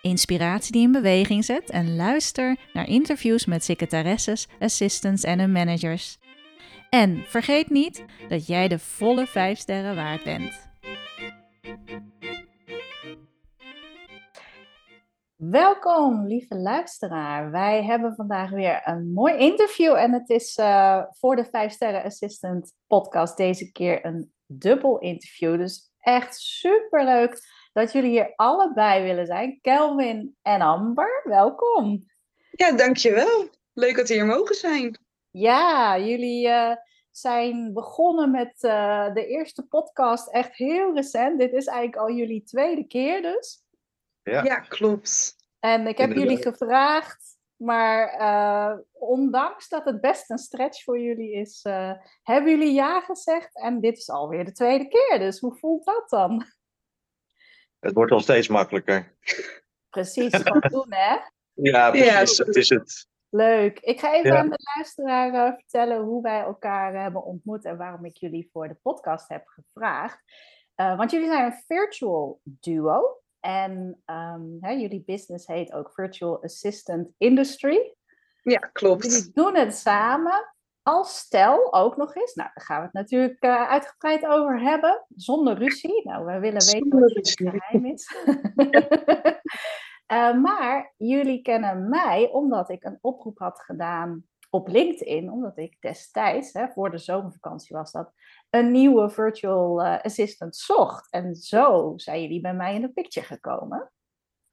inspiratie die in beweging zet en luister naar interviews met secretaresses, assistants en hun managers. En vergeet niet dat jij de volle 5 sterren waard bent. Welkom, lieve luisteraar. Wij hebben vandaag weer een mooi interview en het is uh, voor de 5 Sterren Assistant podcast deze keer een dubbel interview. Dus echt super leuk dat jullie hier allebei willen zijn. Kelvin en Amber, welkom. Ja, dankjewel. Leuk dat we hier mogen zijn. Ja, jullie uh, zijn begonnen met uh, de eerste podcast echt heel recent. Dit is eigenlijk al jullie tweede keer dus. Ja, ja klopt. En ik heb jullie gevraagd, maar uh, ondanks dat het best een stretch voor jullie is, uh, hebben jullie ja gezegd. En dit is alweer de tweede keer, dus hoe voelt dat dan? Het wordt al steeds makkelijker. Precies, gewoon doen hè? Ja, precies, ja, dat is het. Leuk. Ik ga even ja. aan de luisteraar uh, vertellen hoe wij elkaar hebben ontmoet en waarom ik jullie voor de podcast heb gevraagd. want jullie zijn een virtual duo. En um, hè, jullie business heet ook Virtual Assistant Industry. Ja, klopt. Jullie doen het samen als stel ook nog eens. Nou, daar gaan we het natuurlijk uh, uitgebreid over hebben. Zonder ruzie. Nou, we willen weten wat het geheim is. uh, maar jullie kennen mij omdat ik een oproep had gedaan op LinkedIn. Omdat ik destijds, hè, voor de zomervakantie was dat, een nieuwe virtual uh, assistant zocht. En zo zijn jullie bij mij in de picture gekomen.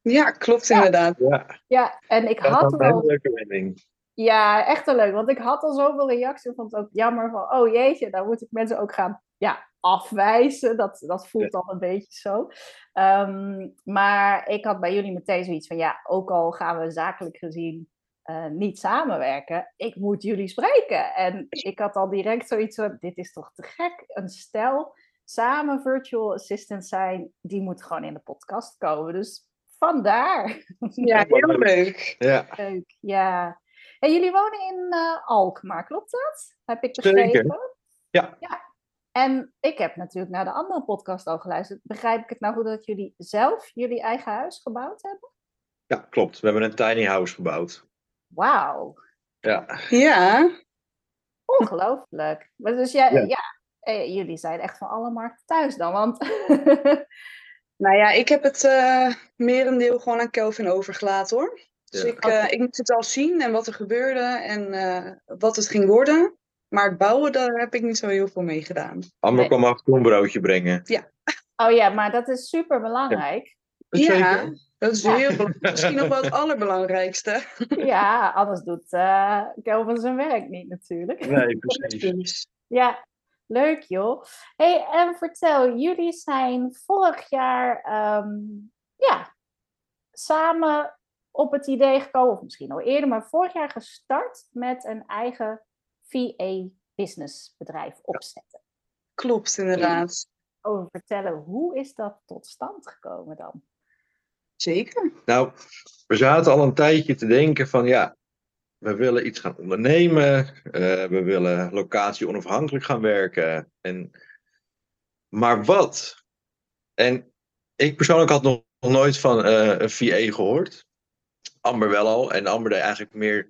Ja, klopt ja. inderdaad. Ja. ja, en ik dat had een al... leuke wending. Ja, echt een leuk. Want ik had al zoveel reacties. Ik vond het ook jammer van, oh jeetje, dan moet ik mensen ook gaan ja, afwijzen. Dat, dat voelt dan een beetje zo. Um, maar ik had bij jullie meteen zoiets van, ja, ook al gaan we zakelijk gezien uh, niet samenwerken, ik moet jullie spreken. En ik had al direct zoiets van, dit is toch te gek. Een stel samen virtual assistant zijn, die moet gewoon in de podcast komen. Dus vandaar. Ja, heel leuk. Ja. Leuk, ja. En jullie wonen in uh, Alkmaar, klopt dat? Heb ik begrepen? Zeker. Ja. ja. En ik heb natuurlijk naar de andere podcast al geluisterd. Begrijp ik het nou goed dat jullie zelf jullie eigen huis gebouwd hebben? Ja, klopt. We hebben een tiny house gebouwd. Wauw. Ja. Ja. Ongelooflijk. Maar dus ja, ja. ja eh, jullie zijn echt van alle markten thuis dan, want... nou ja, ik heb het uh, merendeel gewoon aan Kelvin overgelaten hoor. Dus ja. ik, uh, okay. ik moest het al zien en wat er gebeurde en uh, wat het ging worden. Maar het bouwen, daar heb ik niet zo heel veel mee gedaan. Amber nee. kwam af een broodje brengen. Ja. Oh ja, maar dat is super belangrijk. Ja, ja dat is heel belangrijk. Misschien nog wel het allerbelangrijkste. Ja, anders doet uh, Kelvin zijn werk niet natuurlijk. Nee, precies. Ja, leuk joh. hey, en vertel, jullie zijn vorig jaar um, ja, samen op het idee gekomen, of misschien al eerder, maar vorig jaar gestart met een eigen VA-business bedrijf opzetten. Klopt, inderdaad. Over vertellen, hoe is dat tot stand gekomen dan? Zeker. Nou, we zaten al een tijdje te denken van ja, we willen iets gaan ondernemen, uh, we willen locatie onafhankelijk gaan werken. En, maar wat? En ik persoonlijk had nog nooit van uh, een VA gehoord. Amber wel al. En Amber deed eigenlijk meer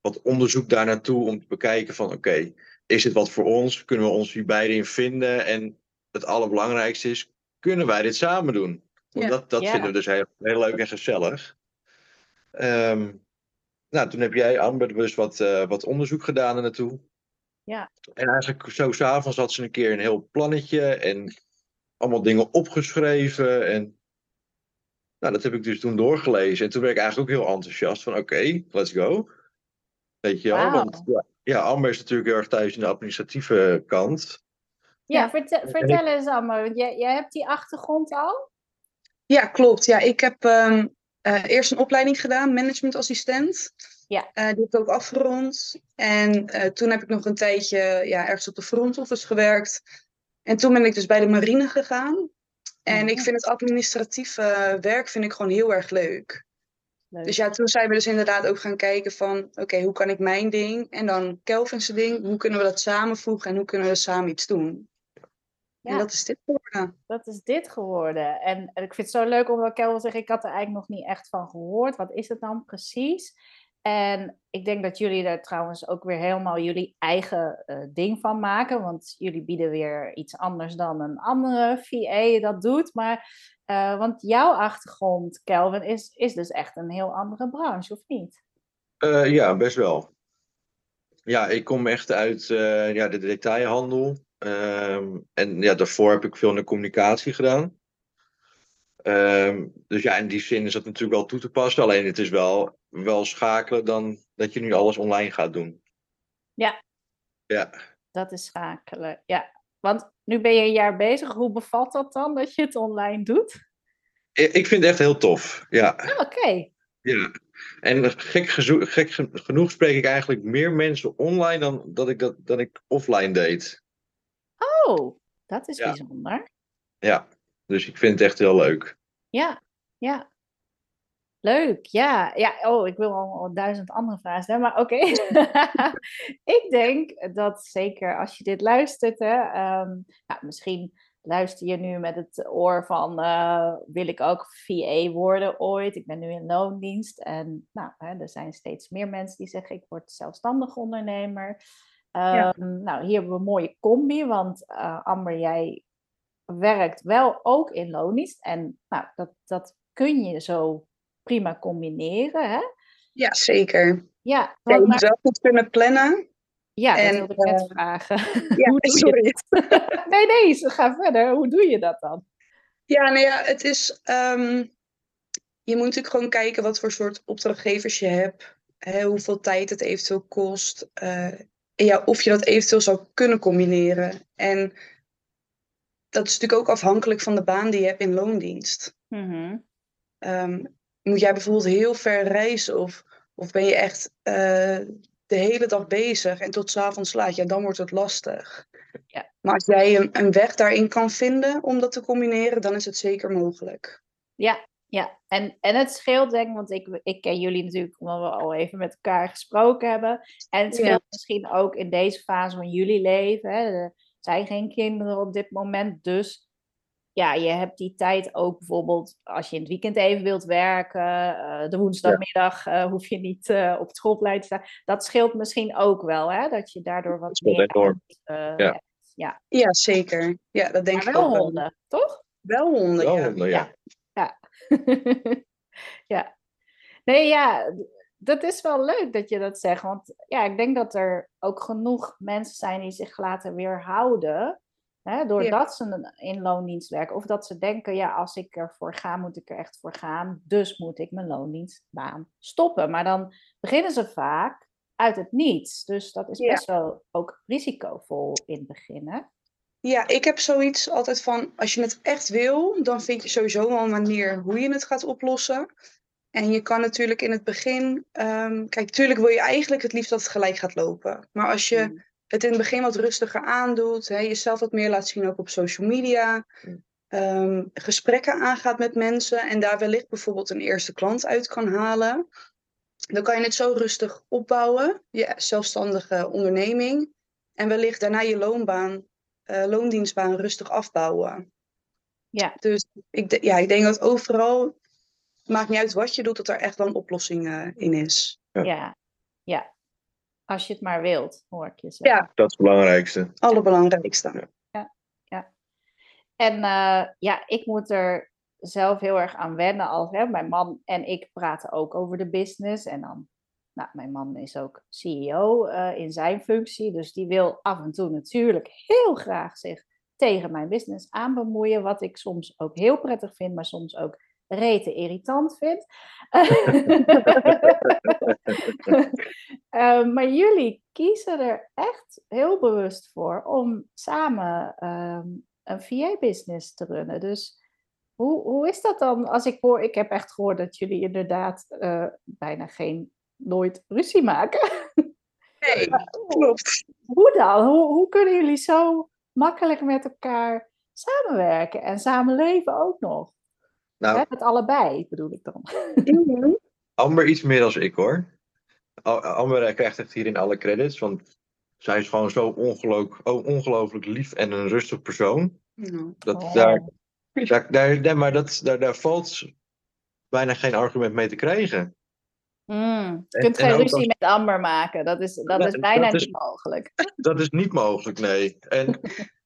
wat onderzoek daar naartoe om te bekijken van oké, okay, is het wat voor ons? Kunnen we ons hier beide in vinden? En het allerbelangrijkste is, kunnen wij dit samen doen? Want ja. dat, dat ja. vinden we dus heel, heel leuk en gezellig. Um, nou, toen heb jij, Amber, dus wat, uh, wat onderzoek gedaan er naartoe. Ja. En eigenlijk zo s'avonds had ze een keer een heel plannetje en allemaal dingen opgeschreven. En nou, dat heb ik dus toen doorgelezen. En toen werd ik eigenlijk ook heel enthousiast van oké, let's go. Weet je wel, want ja, ja, Amber is natuurlijk heel erg thuis in de administratieve kant. Ja, vertel, vertel eens Amber, jij, jij hebt die achtergrond al? Ja, klopt. Ja, ik heb um, uh, eerst een opleiding gedaan, managementassistent. Ja. Uh, die heb ik ook afgerond. En uh, toen heb ik nog een tijdje ja, ergens op de front office gewerkt. En toen ben ik dus bij de marine gegaan. En ik vind het administratieve werk vind ik gewoon heel erg leuk. leuk. Dus ja, toen zijn we dus inderdaad ook gaan kijken van... Oké, hoe kan ik mijn ding en dan Kelvin's ding... Hoe kunnen we dat samenvoegen en hoe kunnen we samen iets doen? Ja. En dat is dit geworden. Dat is dit geworden. En, en ik vind het zo leuk omdat Kelvin zegt... Ik had er eigenlijk nog niet echt van gehoord. Wat is het dan precies? En ik denk dat jullie daar trouwens ook weer helemaal jullie eigen uh, ding van maken. Want jullie bieden weer iets anders dan een andere VA dat doet. Maar, uh, want jouw achtergrond, Kelvin, is, is dus echt een heel andere branche, of niet? Uh, ja, best wel. Ja, ik kom echt uit ja, de detailhandel. Ehm, en ja, daarvoor heb ik veel in de communicatie gedaan. Um, dus ja, in die zin is dat natuurlijk wel toe te passen. Alleen het is wel, wel schakelen dan dat je nu alles online gaat doen. Ja. Ja. Dat is schakelen, ja. Want nu ben je een jaar bezig. Hoe bevalt dat dan, dat je het online doet? Ik vind het echt heel tof, ja. Oh, Oké. Okay. Ja. En gek, gek, genoeg spreek ik eigenlijk meer mensen online dan dat ik, dat, dan ik offline deed. Oh, dat is ja. bijzonder. Ja. Dus ik vind het echt heel leuk. Ja, ja. Leuk, ja. ja. Oh, ik wil al, al duizend andere vragen stellen, maar oké. Okay. ik denk dat zeker als je dit luistert, hè, um, nou, misschien luister je nu met het oor van, uh, wil ik ook VA worden ooit? Ik ben nu in loondienst en nou, hè, er zijn steeds meer mensen die zeggen, ik word zelfstandig ondernemer. Um, ja. Nou, hier hebben we een mooie combi, want uh, Amber, jij werkt wel ook in loondienst. En nou, dat, dat kun je zo prima combineren. Hè? Ja, zeker. Ja, ja, je goed kunnen plannen. Ja, en, dat wilde ik net uh, vragen. Ja, Hoe doe sorry. Je nee, nee, ga verder. Hoe doe je dat dan? Ja, nou ja, het is... Um, je moet natuurlijk gewoon kijken wat voor soort opdrachtgevers je hebt. Hè, hoeveel tijd het eventueel kost. Uh, en ja, of je dat eventueel zou kunnen combineren. En dat is natuurlijk ook afhankelijk van de baan die je hebt in loondienst. Mm-hmm. Um, moet jij bijvoorbeeld heel ver reizen of, of ben je echt uh, de hele dag bezig en tot 's avonds laat, ja, dan wordt het lastig. Ja. Maar als jij een, een weg daarin kan vinden om dat te combineren, dan is het zeker mogelijk. Ja, ja. En, en het scheelt denk ik, want ik, ik ken jullie natuurlijk omdat we al even met elkaar gesproken hebben. En het scheelt ja. misschien ook in deze fase van jullie leven. Hè, de, zijn geen kinderen op dit moment. Dus ja, je hebt die tijd ook bijvoorbeeld als je in het weekend even wilt werken. Uh, de woensdagmiddag ja. uh, hoef je niet uh, op het schoolplein te staan. Dat scheelt misschien ook wel, hè? Dat je daardoor wat meer enorm. Uit, ja. ja. ja, zeker. Ja, dat denk maar ik wel ook honden, toch? Wel honden, Wel ja. honden, ja. Ja. ja. Nee, ja, dat is wel leuk dat je dat zegt. Want ja, ik denk dat er ook genoeg mensen zijn die zich laten weerhouden. Hè, doordat ze in loondienst werken. Of dat ze denken, ja, als ik ervoor ga, moet ik er echt voor gaan. Dus moet ik mijn loondienstbaan stoppen. Maar dan beginnen ze vaak uit het niets. Dus dat is best ja. wel ook risicovol in het begin. Hè? Ja, ik heb zoiets altijd van, als je het echt wil, dan vind je sowieso wel een manier hoe je het gaat oplossen. En je kan natuurlijk in het begin, um, kijk, natuurlijk wil je eigenlijk het liefst dat het gelijk gaat lopen. Maar als je mm. het in het begin wat rustiger aandoet, hè, jezelf wat meer laat zien ook op social media, mm. um, gesprekken aangaat met mensen en daar wellicht bijvoorbeeld een eerste klant uit kan halen, dan kan je het zo rustig opbouwen, je zelfstandige onderneming, en wellicht daarna je loonbaan, uh, loondienstbaan rustig afbouwen. Ja. Dus ik, ja, ik denk dat overal maakt niet uit wat je doet, dat er echt wel een oplossing uh, in is. Ja. ja. ja, Als je het maar wilt, hoor ik je zeggen. Ja. Dat is het belangrijkste. Allerbelangrijkste. Ja, ja. ja. En uh, ja, ik moet er zelf heel erg aan wennen. Als, hè, mijn man en ik praten ook over de business. En dan Nou, mijn man is ook CEO uh, in zijn functie, dus die wil af en toe natuurlijk heel graag zich tegen mijn business aan bemoeien, wat ik soms ook heel prettig vind, maar soms ook rete irritant vind. uh, maar jullie kiezen er echt heel bewust voor om samen um, een VA-business te runnen. Dus hoe, hoe is dat dan als ik hoor, ik heb echt gehoord dat jullie inderdaad uh, bijna geen, nooit ruzie maken. Nee, klopt. Hoe dan? Hoe, hoe kunnen jullie zo makkelijk met elkaar samenwerken en samenleven ook nog? Nou, met allebei bedoel ik dan. Mhm. Amber iets meer dan ik hoor. Amber krijgt echt hierin alle credits, want zij is gewoon zo ongelooflijk, ongelooflijk lief en een rustig persoon. Dat, oh. daar, daar, daar, maar dat, daar, daar valt bijna geen argument mee te krijgen. Mm, je kunt geen ruzie met Amber maken. Dat is, dat is bijna niet mogelijk. Dat is niet mogelijk, nee. En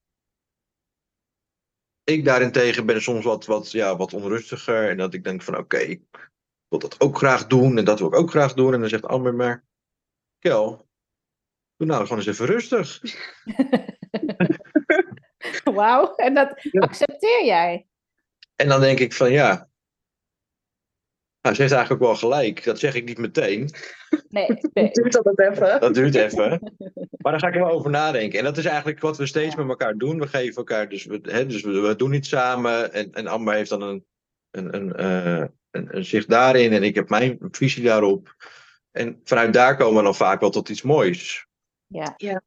ik daarentegen ben soms wat, wat, ja, wat onrustiger. En dat ik denk van oké, ik wil dat ook graag doen. En dat wil ik ook graag doen. En dan zegt Amber maar, Kel, doe nou gewoon eens even rustig. Wauw, en dat accepteer jij? En dan denk ik van ja, nou, ze heeft eigenlijk ook wel gelijk. Dat zeg ik niet meteen. Nee, nee. dat duurt altijd even. Dat duurt even. Maar daar ga ik er wel over nadenken. En dat is eigenlijk wat we steeds met elkaar doen. We geven elkaar, dus we, hè, dus we, we, doen iets samen. En, en Amber heeft dan een, een, een, uh, een, een zicht daarin. En ik heb mijn visie daarop. En vanuit daar komen we dan vaak wel tot iets moois. Ja. ja.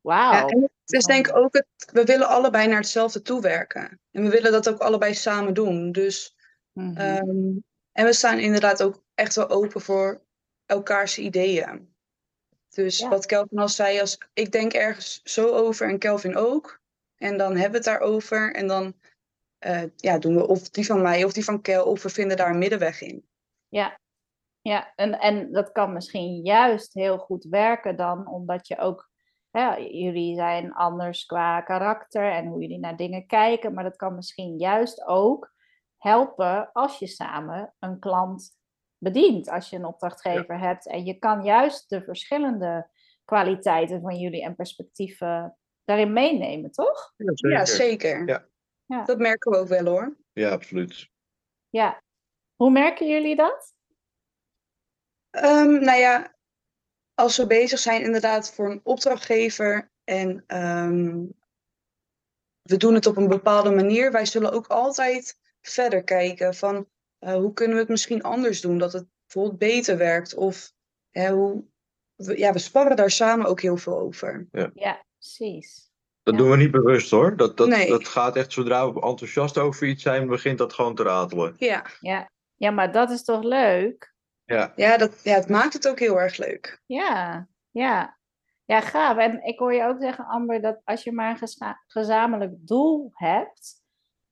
Wauw. Ja, en het is denk ik ook, het, we willen allebei naar hetzelfde toewerken. En we willen dat ook allebei samen doen. Dus, mm -hmm. um, en we staan inderdaad ook echt wel open voor elkaars ideeën. Dus ja. wat Kelvin al zei, als, ik denk ergens zo over en Kelvin ook. En dan hebben we het daarover. En dan uh, ja, doen we of die van mij of die van Kel. Of we vinden daar een middenweg in. Ja, ja. En, en dat kan misschien juist heel goed werken dan. Omdat je ook ja, jullie zijn anders qua karakter en hoe jullie naar dingen kijken, maar dat kan misschien juist ook helpen als je samen een klant bedient, als je een opdrachtgever hebt. En je kan juist de verschillende kwaliteiten van jullie en perspectieven daarin meenemen, toch? Ja, zeker. Ja, zeker. Ja. ja. Dat merken we ook wel hoor. Ja, absoluut. Ja. Hoe merken jullie dat? Um, nou ja, als we bezig zijn inderdaad voor een opdrachtgever en um, we doen het op een bepaalde manier, wij zullen ook altijd verder kijken van uh, hoe kunnen we het misschien anders doen, dat het bijvoorbeeld beter werkt of hoe, we, ja, we sparren daar samen ook heel veel over. Ja, ja precies. Dat doen we niet bewust hoor. Dat, dat, nee. dat gaat echt zodra we enthousiast over iets zijn, begint dat gewoon te ratelen. Ja. Ja, ja maar dat is toch leuk? Ja, ja, dat, ja het maakt het ook heel erg leuk. Ja, ja. Ja, gaaf. En ik hoor je ook zeggen, Amber, dat als je maar een gezamenlijk doel hebt,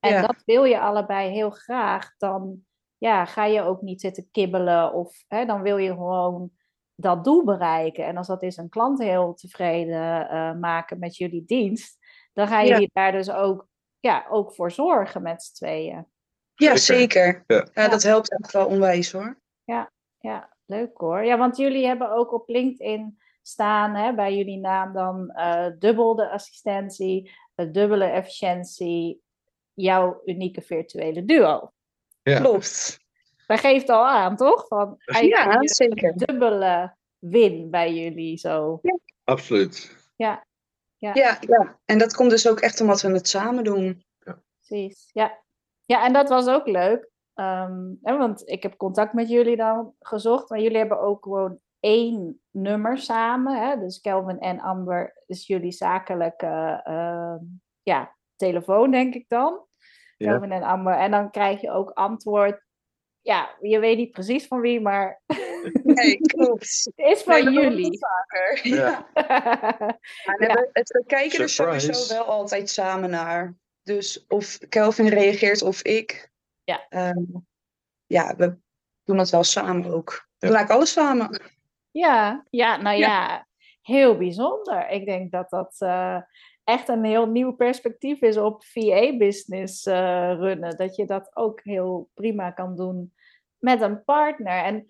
en ja. dat wil je allebei heel graag, dan ja, ga je ook niet zitten kibbelen of hè, dan wil je gewoon dat doel bereiken. En als dat is een klant heel tevreden uh, maken met jullie dienst, dan ga je ja. daar dus ook, ja, ook voor zorgen met z'n tweeën. Ja, zeker. Ja. ja. dat helpt echt wel onwijs hoor. Ja, ja, leuk hoor. Ja, want jullie hebben ook op LinkedIn staan hè, bij jullie naam dan uh, dubbel de assistentie, uh, dubbele efficiëntie, jouw unieke virtuele duo. Ja. Klopt. Dat geeft al aan, toch? Van, ja, zeker. dubbele win bij jullie zo. Ja. Absoluut. Ja. Ja. ja. Ja, en dat komt dus ook echt omdat we het samen doen. Ja. Precies, ja. Ja, en dat was ook leuk. Um, hè, want ik heb contact met jullie dan gezocht. Maar jullie hebben ook gewoon één nummer samen. Hè? Dus Kelvin en Amber is jullie zakelijke uh, ja, telefoon, denk ik dan. Ja. En Amber. En dan krijg je ook antwoord. Ja, je weet niet precies van wie, maar. Nee, klopt. het is van nee, jullie. Vaker. Ja. ja. We, het, we kijken Surprise. er sowieso wel altijd samen naar. Dus of Kelvin reageert of ik. Ja. Um, ja, we doen dat wel samen ook. We doen eigenlijk alles samen. Ja, ja nou ja, ja, heel bijzonder. Ik denk dat dat uh, echt een heel nieuw perspectief is op VA-business uh, runnen. Dat je dat ook heel prima kan doen met een partner. En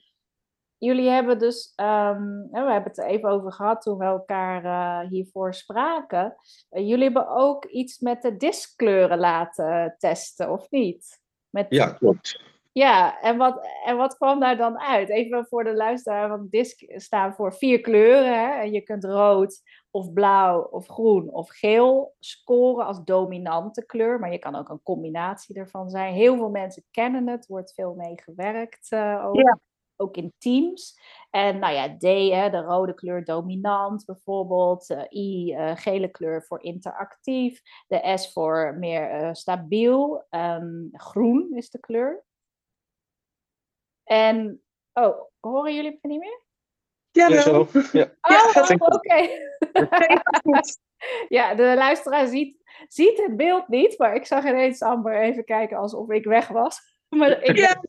jullie hebben dus, ehm, we hebben het er even over gehad toen we elkaar uh, hiervoor spraken. Uh, jullie hebben ook iets met de diskkleuren laten testen, of niet? Met... Ja, klopt. Ja, en wat, en wat kwam daar dan uit? Even voor de luisteraar, want DISC staan voor vier kleuren. Hè? En je kunt rood of blauw of groen of geel scoren als dominante kleur. Maar je kan ook een combinatie ervan zijn. Heel veel mensen kennen het, wordt veel mee gewerkt uh, ook. Ja. Ook in teams. En nou ja, D, hè, de rode kleur dominant bijvoorbeeld. Uh, I, uh, gele kleur voor interactief. De S voor meer stabiel. Um, groen is de kleur. En, oh, horen jullie me niet meer? Ja, wel. Ja. Oh, oké. ja, de luisteraar ziet, ziet het beeld niet, maar ik zag ineens Amber even kijken alsof ik weg was. Maar ik ja,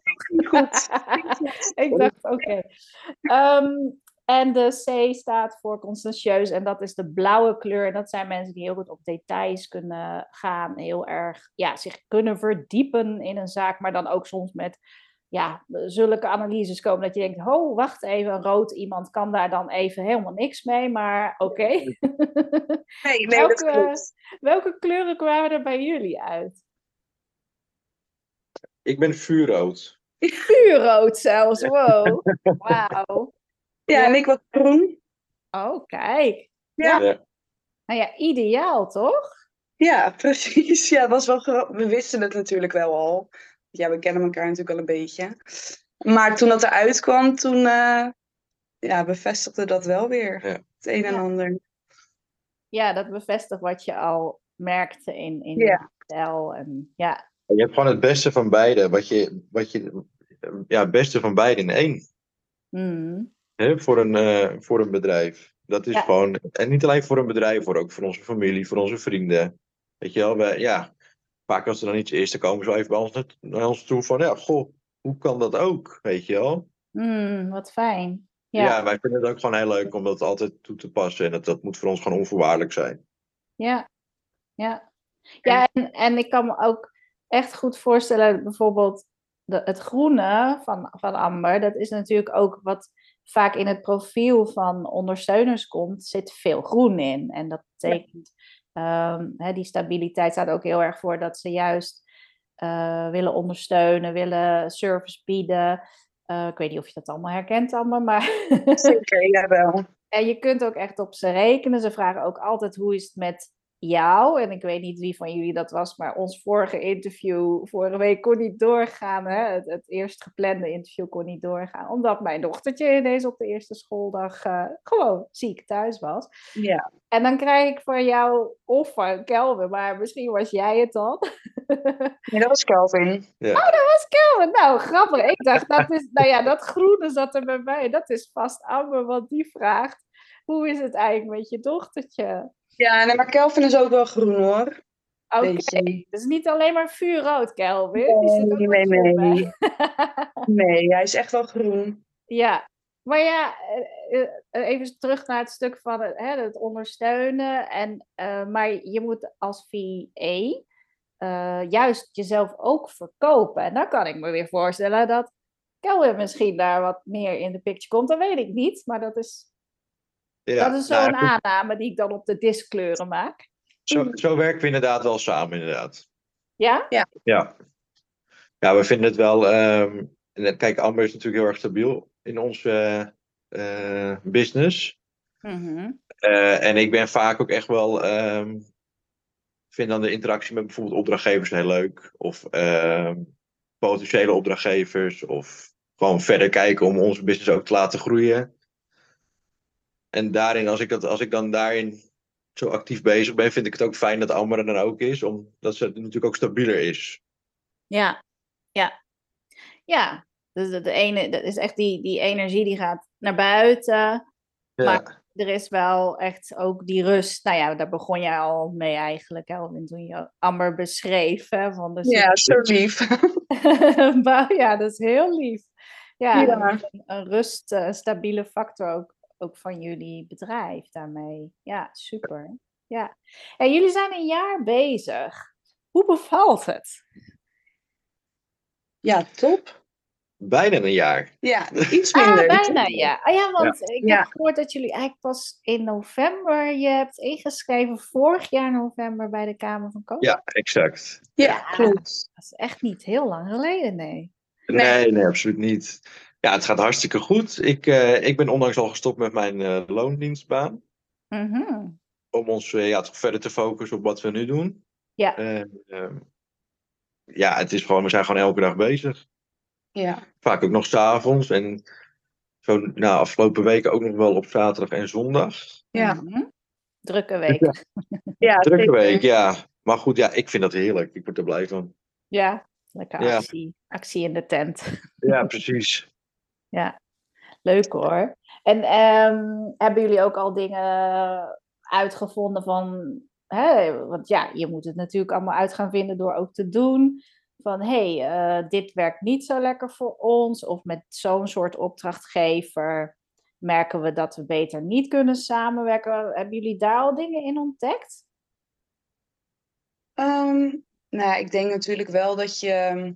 goed. ik dacht, oké. Ehm, en de C staat voor conscientieus en dat is de blauwe kleur. En dat zijn mensen die heel goed op details kunnen gaan, heel erg ja, zich kunnen verdiepen in een zaak, maar dan ook soms met ja, zulke analyses komen dat je denkt, oh, wacht even, rood iemand kan daar dan even helemaal niks mee, maar oké. Nee, nee, welke, welke kleuren kwamen er bij jullie uit? Ik ben vuurrood. Vuurrood zelfs, wow. Wauw. Ja, en ik was groen. Oh, kijk. Ja. Ja. Nou ja, ideaal toch? Ja, precies. Ja, was wel we wisten het natuurlijk wel al. Ja, we kennen elkaar natuurlijk al een beetje. Maar toen dat eruit kwam, toen eh, ja, bevestigde dat wel weer. Ja. Het een en Ja. ander. Ja, dat bevestigt wat je al merkte in, in Ja. de stijl. En ja, Je hebt gewoon het beste van beide. Wat je, wat je, ja, het beste van beide in één. mm, Hè, voor, een, eh, voor een bedrijf. Dat is Ja. gewoon. En niet alleen voor een bedrijf, voor ook voor onze familie, voor onze vrienden. Weet je wel, wij, ja. Vaak als er dan iets is, dan komen ze wel even bij ons, naar ons toe van, ja, goh, hoe kan dat ook? Weet je wel? mm, wat fijn. Ja. Ja, wij vinden het ook gewoon heel leuk om dat altijd toe te passen. En dat, dat moet voor ons gewoon onvoorwaardelijk zijn. ja, ja. Ja, en, en ik kan me ook echt goed voorstellen, bijvoorbeeld de, het groene van, van Amber, dat is natuurlijk ook wat vaak in het profiel van ondersteuners komt, zit veel groen in. En dat betekent, ehm, hè, die stabiliteit staat ook heel erg voor dat ze juist eh, willen ondersteunen, willen service bieden. Eh, ik weet niet of je dat allemaal herkent, Amber, maar... Zeker, jawel. En je kunt ook echt op ze rekenen. Ze vragen ook altijd hoe is het met jou. En ik weet niet wie van jullie dat was, maar ons vorige interview vorige week kon niet doorgaan. Hè? Het, het eerst geplande interview kon niet doorgaan, omdat mijn dochtertje ineens op de eerste schooldag eh, gewoon ziek thuis was. Ja. En dan krijg ik van jou of van Kelvin, maar misschien was jij het dan. Nee, dat was Calvin. Ja. was Kelvin. Nou, grappig. Ik dacht, dat is, nou ja, dat groene zat er bij mij. Dat is vast Amber, want die vraagt, hoe is het eigenlijk met je dochtertje? Ja, nee, maar Kelvin is ook wel groen hoor. Oké, Beetje. dus niet alleen maar vuurrood, Kelvin. Nee, nee, nee. bij. Nee, hij is echt wel groen. ja, maar ja, eh, eh, even terug naar het stuk van het, hè, het ondersteunen. En, eh, maar je moet als VA eh, juist jezelf ook verkopen. En dan kan ik me weer voorstellen dat Kelvin misschien daar wat meer in de picture komt. Dat weet ik niet, maar dat is, Ja, dat is nou, zo'n aanname die ik dan op de diskkleuren maak. zo, zo werken we inderdaad wel samen, inderdaad. Ja? Ja. Ja, we vinden het wel. ehm, en kijk, Amber is natuurlijk heel erg stabiel in onze eh, business. Mhm. Eh, en ik ben vaak ook echt wel. ehm vind dan de interactie met bijvoorbeeld opdrachtgevers heel leuk. Of ehm, potentiële opdrachtgevers. Of gewoon verder kijken om onze business ook te laten groeien. En daarin, als ik, dat, als ik dan daarin zo actief bezig ben, vind ik het ook fijn dat Amber er dan ook is. Omdat ze natuurlijk ook stabieler is. Ja, ja. Ja, dus de, de ene, dat is echt die, die energie die gaat naar buiten. Ja. Maar er is wel echt ook die rust. Nou ja, daar begon jij al mee eigenlijk, toen je Amber beschreef. Hè, van de Ja, zo lief. Maar ja, dat is heel lief. Ja, Ja. Een, een rust, eh, een stabiele factor ook, ook van jullie bedrijf daarmee. Ja, super. Ja. En jullie zijn een jaar bezig. Hoe bevalt het? Ja, top. bijna een jaar. Ja, iets Ah, minder. bijna, ja. Ah, ja, want ik Ja. heb gehoord dat jullie eigenlijk pas in november je hebt ingeschreven, vorig jaar november bij de Kamer van Koophandel. Ja, exact. Ja, klopt. Dat is echt niet heel lang geleden, nee. Nee. Nee, nee, absoluut niet. Ja, het gaat hartstikke goed. Ik, eh, ik ben onlangs al gestopt met mijn eh, loondienstbaan. Mhm. Om ons eh, ja, toch verder te focussen op wat we nu doen. Ja. Ehm, ja, het is gewoon, we zijn gewoon elke dag bezig. Ja. Vaak ook nog s'avonds. En zo, nou, afgelopen weken ook nog wel op zaterdag en zondag. Ja. Mhm. Drukke week. Ja. Ja, Drukke zeker. week, ja. Maar goed, ja, ik vind dat heerlijk. Ik word er blij van. Ja, lekker Ja. actie. Actie in de tent. Ja, precies. Ja, leuk hoor. En ehm, hebben jullie ook al dingen uitgevonden van, hè, want ja, je moet het natuurlijk allemaal uit gaan vinden door ook te doen. Van hé, hey, eh, dit werkt niet zo lekker voor ons. Of met zo'n soort opdrachtgever merken we dat we beter niet kunnen samenwerken. Hebben jullie daar al dingen in ontdekt? Ehm, nou ik denk natuurlijk wel dat je ehm,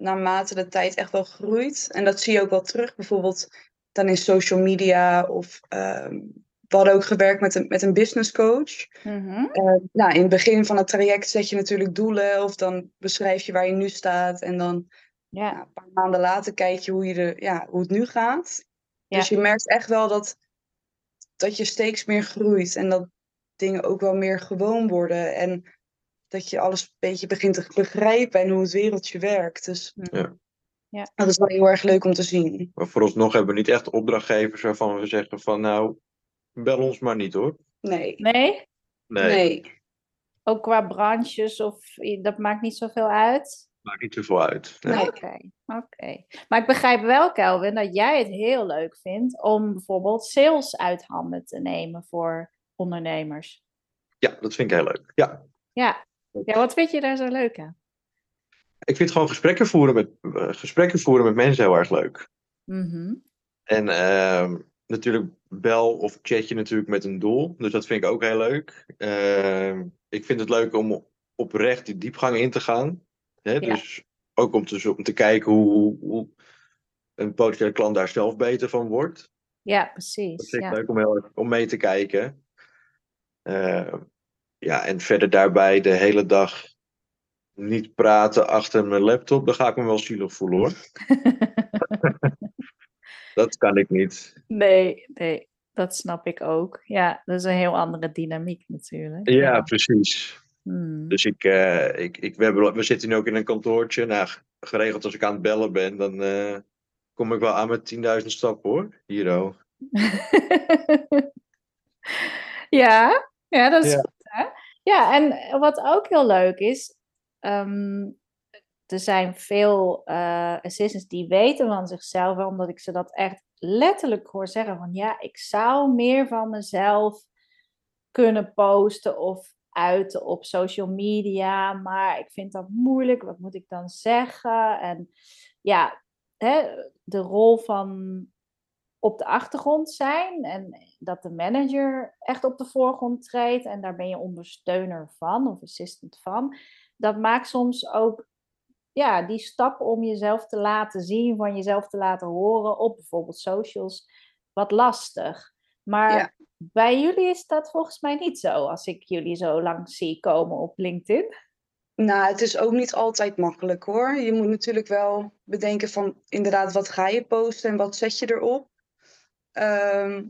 naarmate de tijd echt wel groeit. En dat zie je ook wel terug, bijvoorbeeld dan in social media. Of ehm, we hadden ook gewerkt met een, met een business coach. Mhm. Eh, nou, in het begin van het traject zet je natuurlijk doelen. Of dan beschrijf je waar je nu staat. En dan Ja, ja, een paar maanden later kijk je hoe, je er, ja, hoe het nu gaat. Dus je merkt echt wel dat, dat je steeds meer groeit. En dat dingen ook wel meer gewoon worden. En dat je alles een beetje begint te begrijpen en hoe het wereldje werkt. Dus Ja. Ja. dat is wel heel erg leuk om te zien. Maar vooralsnog hebben we niet echt opdrachtgevers waarvan we zeggen van nou, bel ons maar niet hoor. Nee. nee? Nee, Nee. Ook qua branches of dat maakt niet zoveel uit? maakt niet zoveel uit. Nee. Nee. Oké, oké. Maar ik begrijp wel, Kelvin, dat jij het heel leuk vindt om bijvoorbeeld sales uit handen te nemen voor ondernemers. Ja, dat vind ik heel leuk. Ja. Ja. Ja, wat vind je daar zo leuk aan? Ik vind gewoon gesprekken voeren met, eh, gesprekken voeren met mensen heel erg leuk. Mhm. En ehm, natuurlijk bel of chat je natuurlijk met een doel. Dus dat vind ik ook heel leuk. Ehm, ik vind het leuk om oprecht die diepgang in te gaan. Hè? Ja. Dus ook om te, om te kijken hoe, hoe, hoe een potentiële klant daar zelf beter van wordt. Ja, Dat precies. vind ik Ja. leuk om, heel om mee te kijken. Ehm, ja, en verder daarbij de hele dag niet praten achter mijn laptop. Dan ga ik me wel zielig voelen hoor. Dat kan ik niet. nee, nee, dat snap ik ook. Ja, dat is een heel andere dynamiek natuurlijk. Ja, precies. Hmm. Dus ik, eh, ik, ik, we, hebben, we zitten nu ook in een kantoortje. Nou, geregeld als ik aan het bellen ben, dan eh, kom ik wel aan met 10.000 stappen hoor. Hier ja, ja, dat is Ja. Ja, en wat ook heel leuk is, ehm, er zijn veel eh, assistants die weten van zichzelf, omdat ik ze dat echt letterlijk hoor zeggen van ja, ik zou meer van mezelf kunnen posten of uiten op social media, maar ik vind dat moeilijk. Wat moet ik dan zeggen? En ja, hè, de rol van op de achtergrond zijn en dat de manager echt op de voorgrond treedt en daar ben je ondersteuner van of assistant van. Dat maakt soms ook ja, die stap om jezelf te laten zien, van jezelf te laten horen op bijvoorbeeld socials, wat lastig. Maar Ja. bij jullie is dat volgens mij niet zo, als ik jullie zo lang zie komen op LinkedIn. Nou, het is ook niet altijd makkelijk hoor. Je moet natuurlijk wel bedenken van inderdaad, wat ga je posten en wat zet je erop. Ehm,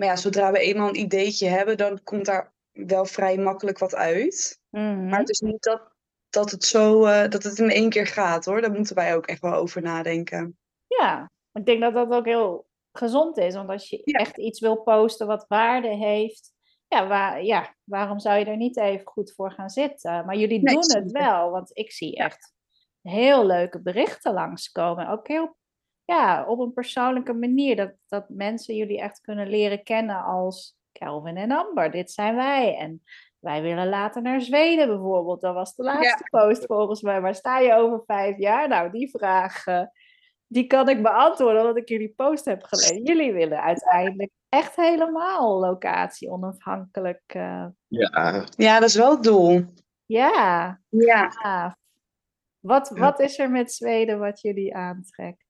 maar ja, zodra we eenmaal een ideetje hebben, dan komt daar wel vrij makkelijk wat uit. Mhm. Maar het is niet dat, dat het zo eh, dat het in één keer gaat hoor. Daar moeten wij ook echt wel over nadenken. Ja, ik denk dat dat ook heel gezond is. Want als je Ja. echt iets wil posten wat waarde heeft, ja, waar, ja, waarom zou je er niet even goed voor gaan zitten? Maar jullie Nee, doen het wel, want ik zie echt heel leuke berichten langskomen. Ook heel, ja, op een persoonlijke manier. Dat, dat mensen jullie echt kunnen leren kennen als Kelvin en Amber. Dit zijn wij. En wij willen later naar Zweden bijvoorbeeld. Dat was de laatste post volgens mij. Waar sta je over vijf jaar? Nou, die vraag, eh, die kan ik beantwoorden omdat ik jullie post heb gelezen. Jullie willen uiteindelijk echt helemaal locatie onafhankelijk. eh, Ja, Ja, dat is wel het doel. ja, Ja. gaaf. Wat, Ja. wat is er met Zweden wat jullie aantrekt?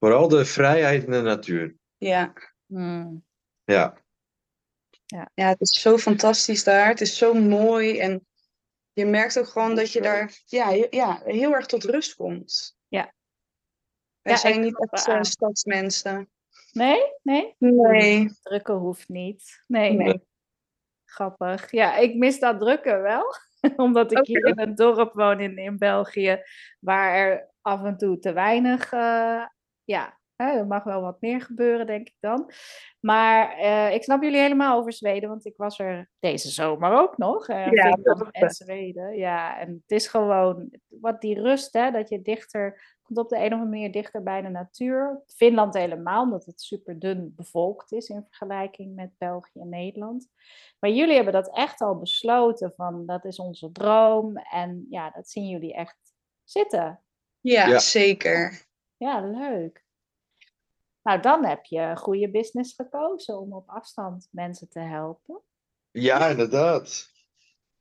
Vooral de vrijheid in de natuur. Ja. Hmm. Ja, ja, het is zo fantastisch daar. Het is zo mooi. En je merkt ook gewoon dat je daar ja, ja, heel erg tot rust komt. Ja. Wij Ja, zijn niet echt aan. stadsmensen. Nee? Nee? Nee. Drukken hoeft niet. Nee. Nee. Grappig. Ja, ik mis dat drukken wel. Omdat ik hier in een dorp woon in, in België, waar er af en toe te weinig, eh, ja, hè, er mag wel wat meer gebeuren, denk ik dan. Maar eh, ik snap jullie helemaal over Zweden, want ik was er deze zomer ook nog. eh, Ja, en Zweden. Ja, en het is gewoon wat die rust, hè, dat je dichter, komt op de een of andere manier dichter bij de natuur. Finland helemaal, omdat het super dun bevolkt is in vergelijking met België en Nederland. Maar jullie hebben dat echt al besloten van dat is onze droom. En ja, dat zien jullie echt zitten. Ja, Ja. zeker. Ja, leuk. Nou, dan heb je een goede business gekozen om op afstand mensen te helpen. ja inderdaad.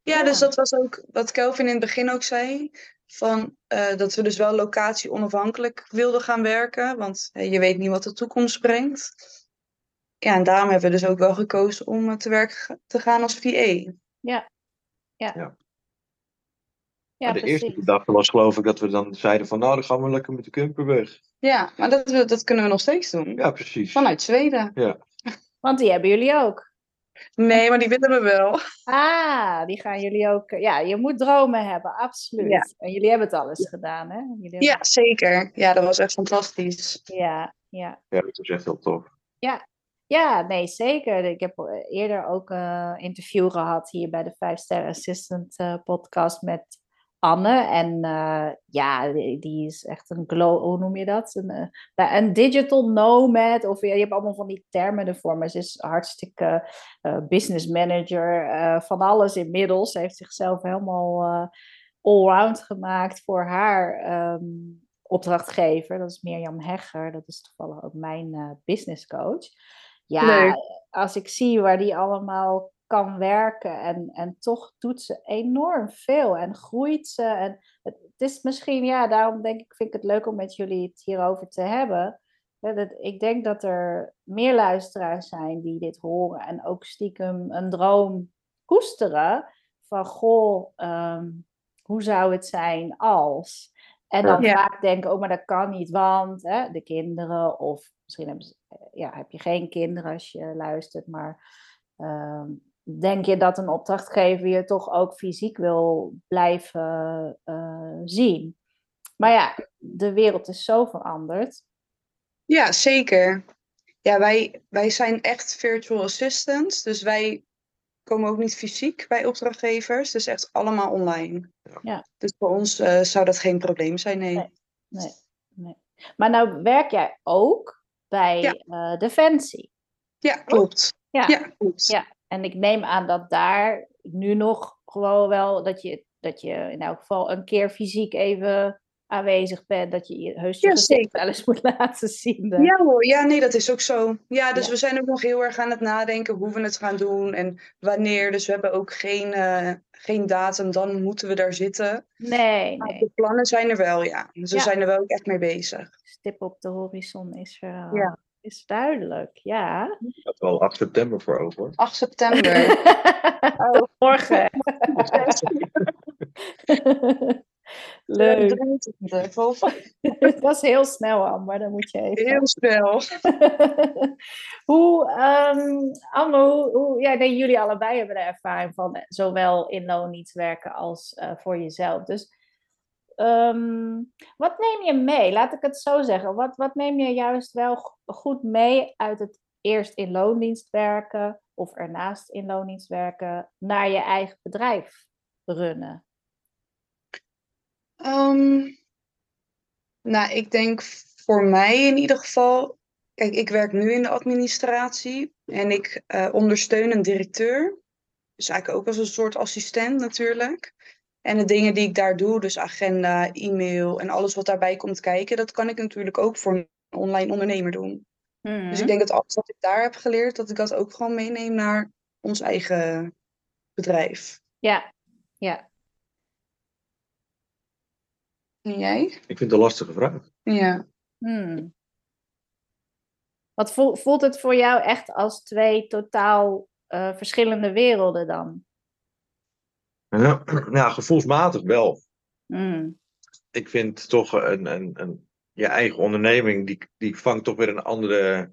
Ja, Ja. dus dat was ook wat Kelvin in het begin ook zei. Van, eh, dat we dus wel locatie onafhankelijk wilden gaan werken. Want je weet niet wat de toekomst brengt. Ja, en daarom hebben we dus ook wel gekozen om eh, te werk ga- te gaan als VA. Ja, de eerste gedachte was geloof ik dat we dan zeiden van nou dan gaan we lekker met de camper weg. Ja, maar dat, dat kunnen we nog steeds doen. Ja, precies. Vanuit Zweden. Want die hebben jullie ook. Nee, maar die willen we wel. Ah, die gaan jullie ook. Ja, je moet dromen hebben, absoluut. Ja. En jullie hebben het alles gedaan, hè? Jullie Ja, zeker. Ja, dat was echt fantastisch. ja, ja. Ja, dat is echt heel tof. Ja, nee, zeker. Ik heb eh, eerder ook een interview gehad hier bij de Vijf Sterren Assistant eh, podcast met Anne. En eh, ja, die, die is echt een glow, hoe noem je dat? Een, eh, een digital nomad. Of je hebt allemaal van die termen ervoor. Maar ze is hartstikke eh, business manager van alles inmiddels. Ze heeft zichzelf helemaal allround gemaakt voor haar ehm, opdrachtgever. Dat is Mirjam Hegger. Dat is toevallig ook mijn business coach. Ja, Leuk. als ik zie waar die allemaal kan werken en, en toch doet ze enorm veel en groeit ze. En het, het is misschien, ja, daarom denk ik, vind ik het leuk om met jullie het hierover te hebben. Ja, dat, ik denk dat er meer luisteraars zijn die dit horen en ook stiekem een droom koesteren van, goh, ehm, hoe zou het zijn als? En dan Ja. vaak denken, oh, maar dat kan niet, want hè, de kinderen, of misschien hebben ze, eh, ja, heb je geen kinderen als je luistert, maar ehm, denk je dat een opdrachtgever je toch ook fysiek wil blijven eh, zien? Maar ja, de wereld is zo veranderd. Ja, zeker. Ja, wij, wij zijn echt virtual assistants. Dus wij komen ook niet fysiek bij opdrachtgevers. Dus echt allemaal online. Ja. Dus voor ons eh, zou dat geen probleem zijn, nee. Nee. Nee, nee. Maar nou werk jij ook bij Ja. eh, Defensie. Ja, klopt. Ja. Ja, klopt. Ja, en ik neem aan dat daar nu nog gewoon wel dat je, dat je in elk geval een keer fysiek even aanwezig bent. Dat je je heus je Ja, wel eens moet laten zien. Ja hoor, ja nee, dat is ook zo. Ja, dus Ja. we zijn ook nog heel erg aan het nadenken hoe we het gaan doen en wanneer. Dus we hebben ook geen, eh, geen datum, dan moeten we daar zitten. Nee, Maar nee. de plannen zijn er wel, ja. Dus we zijn er wel ook echt mee bezig. Stip op de horizon is, er, Ja. Is duidelijk. Ja. Ik had wel 8 september voor over. 8 september. Oh. Morgen. Leuk. 23, of- Dat is heel snel, Amber. Dan moet je even. Heel snel. hoe, ehm Anne, hoe, hoe, ja, nee, jullie allebei hebben er ervaring van, eh, zowel in loondienst werken als eh, voor jezelf. Dus ehm, wat neem je mee? Laat ik het zo zeggen. Wat, wat neem je juist wel go- goed mee uit het eerst in loondienst werken of ernaast in loondienst werken naar je eigen bedrijf runnen? Ehm, nou, ik denk voor mij in ieder geval. Kijk, ik werk nu in de administratie en ik eh, ondersteun een directeur. Dus eigenlijk ook als een soort assistent natuurlijk. En de dingen die ik daar doe, dus agenda, e-mail en alles wat daarbij komt kijken, dat kan ik natuurlijk ook voor een online ondernemer doen. Dus ik denk dat alles wat ik daar heb geleerd, dat ik dat ook gewoon meeneem naar ons eigen bedrijf. Ja, ja. En jij? Ik vind het een lastige vraag. Ja. Hmm. Wat voelt het voor jou echt als twee totaal uh, verschillende werelden dan? Ja, nou, gevoelsmatig wel. Mm. Ik vind toch een, een, een, je eigen onderneming, die, die vangt toch weer een andere.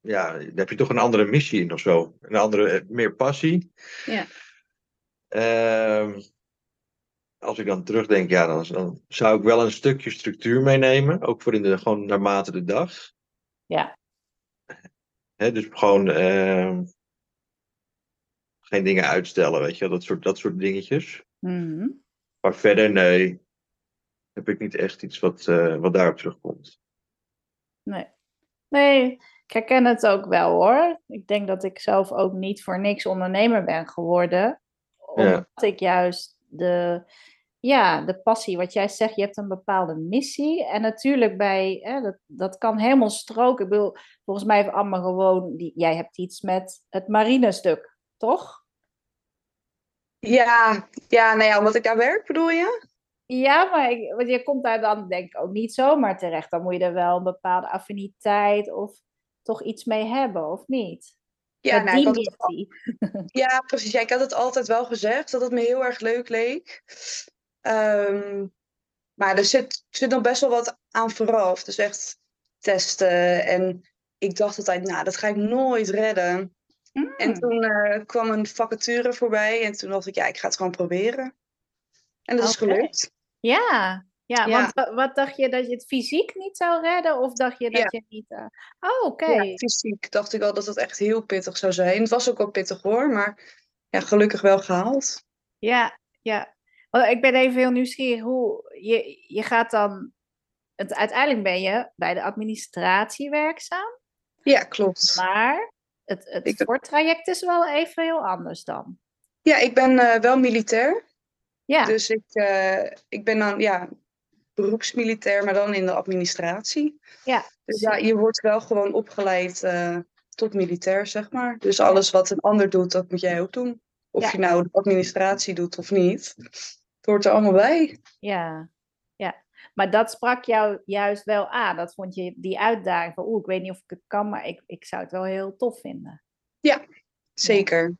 Ja, daar heb je toch een andere missie in of zo. Een andere, eh, meer passie. Ja. Ehm, als ik dan terugdenk, ja, dan, dan, zou ik wel een stukje structuur meenemen. Ook voor in de, gewoon naarmate de dag. Ja. He, dus gewoon ehm, geen dingen uitstellen, weet je, dat soort, dat soort dingetjes. Mhm. Maar verder, nee, heb ik niet echt iets wat, uh, wat daarop terugkomt. Nee. Nee, ik herken het ook wel hoor. Ik denk dat ik zelf ook niet voor niks ondernemer ben geworden. Omdat ik juist de, ja, de passie, wat jij zegt, je hebt een bepaalde missie. En natuurlijk bij, hè, dat, dat kan helemaal stroken. Ik bedoel, volgens mij heeft Amma gewoon, die, jij hebt iets met het marinestuk, toch? Ja, ja, nou ja, omdat ik daar werk, bedoel je? Ja, maar ik, want je komt daar dan denk ik ook niet zomaar terecht. Dan moet je er wel een bepaalde affiniteit of toch iets mee hebben, of niet? Ja, nou, ik al... ja precies. Ja, ik had het altijd wel gezegd dat het me heel erg leuk leek. Um, maar er zit, zit nog best wel wat aan vooraf. Dus echt testen. En ik dacht altijd, nou, dat ga ik nooit redden. En Mm. toen uh, kwam een vacature voorbij. En toen dacht ik, ja, ik ga het gewoon proberen. En dat is gelukt. Ja, ja, Ja. want wa- wat dacht je dat je het fysiek niet zou redden? Of dacht je dat Ja. je niet... eh, Oh, oké. Ja, fysiek dacht ik al dat het echt heel pittig zou zijn. Het was ook wel pittig hoor, maar ja, gelukkig wel gehaald. Ja, ja. Want ik ben even heel nieuwsgierig hoe je, je gaat dan. Het, uiteindelijk ben je bij de administratie werkzaam, Ja, klopt. maar het, het Ik- voortraject is wel even heel anders dan. Ja, ik ben eh, wel militair. Ja, Dus ik, eh, ik ben dan ja, beroepsmilitair, maar dan in de administratie. ja. Dus ja, je wordt wel gewoon opgeleid eh, tot militair, zeg maar. Dus alles wat een ander doet, dat moet jij ook doen. Of Ja. je nou de administratie doet of niet. Het hoort er allemaal bij. Ja. Maar dat sprak jou juist wel aan. Dat vond je die uitdaging van, oeh, ik weet niet of ik het kan, maar ik, ik zou het wel heel tof vinden. Zeker.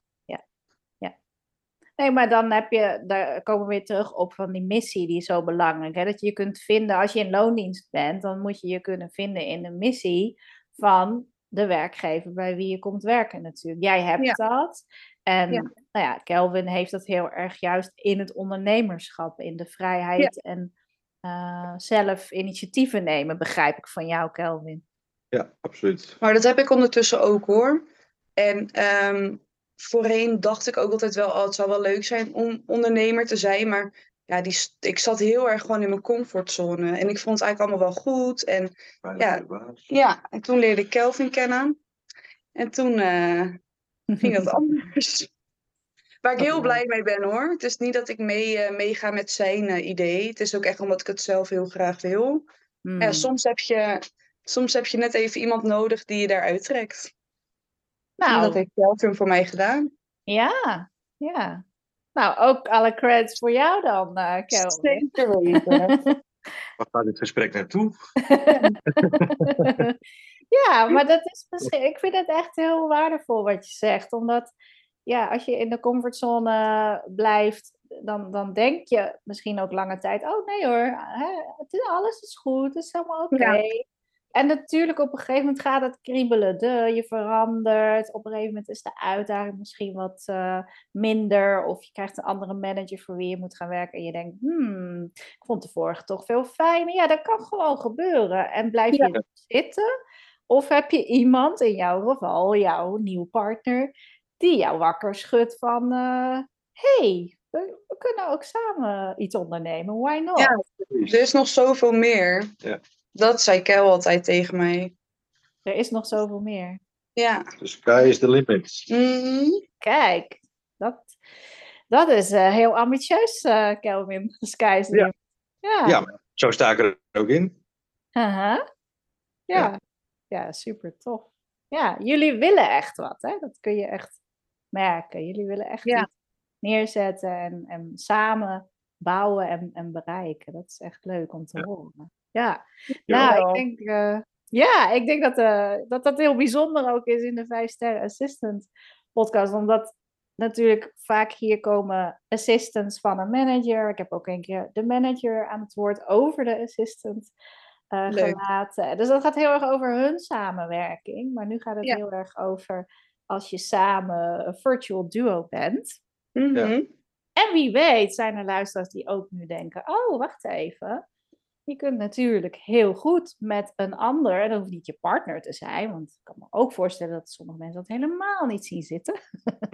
Nee, maar dan heb je, daar komen we weer terug op van die missie, die is zo belangrijk. Hè? Dat je je kunt vinden, als je in loondienst bent, dan moet je je kunnen vinden in de missie van de werkgever bij wie je komt werken natuurlijk. Jij hebt Ja. dat. En Ja. nou ja, Kelvin heeft dat heel erg juist in het ondernemerschap, in de vrijheid en eh, zelf initiatieven nemen, begrijp ik van jou, Kelvin. Ja, absoluut. Maar dat heb ik ondertussen ook hoor. En ehm, voorheen dacht ik ook altijd wel, oh, het zou wel leuk zijn om ondernemer te zijn. Maar ja, die, ik zat heel erg gewoon in mijn comfortzone. En ik vond het eigenlijk allemaal wel goed. En Ja. ja, en toen leerde ik Kelvin kennen. En toen eh, ging dat anders. Waar ik heel blij mee ben hoor. Het is niet dat ik mee, eh, meega met zijn eh, idee. Het is ook echt omdat ik het zelf heel graag wil. Hmm. Ja, soms, heb je, soms heb je net even iemand nodig die je daaruit trekt. En nou, dat heeft Kelvin voor mij gedaan. ja, ja. Nou, ook alle credits voor jou dan, eh Kelvin. Zeker weten. Waar gaat dit gesprek naartoe? ja, maar dat is misschien, ik vind het echt heel waardevol wat je zegt. Omdat ja, als je in de comfortzone blijft, dan, dan denk je misschien ook lange tijd: oh nee hoor, hè, het is, alles is goed, het is helemaal oké. Ja. En natuurlijk op een gegeven moment gaat het kriebelen. De, je verandert. Op een gegeven moment is de uitdaging misschien wat eh, minder. Of je krijgt een andere manager voor wie je moet gaan werken. En je denkt, hmm, ik vond de vorige toch veel fijner. Ja, dat kan gewoon gebeuren. En blijf Ja. je zitten? Of heb je iemand, in jouw geval, jouw nieuwe partner, die jou wakker schudt van... hé, hey, we, we kunnen ook samen iets ondernemen. Why not? Ja. Er is nog zoveel meer. Ja. Dat zei Kel altijd tegen mij. Er is nog zoveel meer. Ja. The sky is the limit. Mhm. Kijk, dat, dat is eh, heel ambitieus, eh Kelvin. The sky is the Ja. limit. Ja. Ja, zo sta ik er ook in. Aha. ja. Ja, super tof. Ja, jullie willen echt wat, hè? Dat kun je echt merken. Jullie willen echt Ja. iets neerzetten en, en samen bouwen en, en bereiken. Dat is echt leuk om te Ja. horen. Ja, Ja. nou, ik denk, eh, Ja, ik denk dat, uh, dat dat heel bijzonder ook is in de 5 Sterren Assistant podcast. Omdat natuurlijk vaak hier komen assistants van een manager. Ik heb ook een keer de manager aan het woord over de assistant uh, gelaten. Dus dat gaat heel erg over hun samenwerking. Maar nu gaat het heel erg over als je samen een virtual duo bent. Mm -hmm. En wie weet zijn er luisteraars die ook nu denken: oh, wacht even. Je kunt natuurlijk heel goed met een ander, en dat hoeft niet je partner te zijn, want ik kan me ook voorstellen dat sommige mensen dat helemaal niet zien zitten.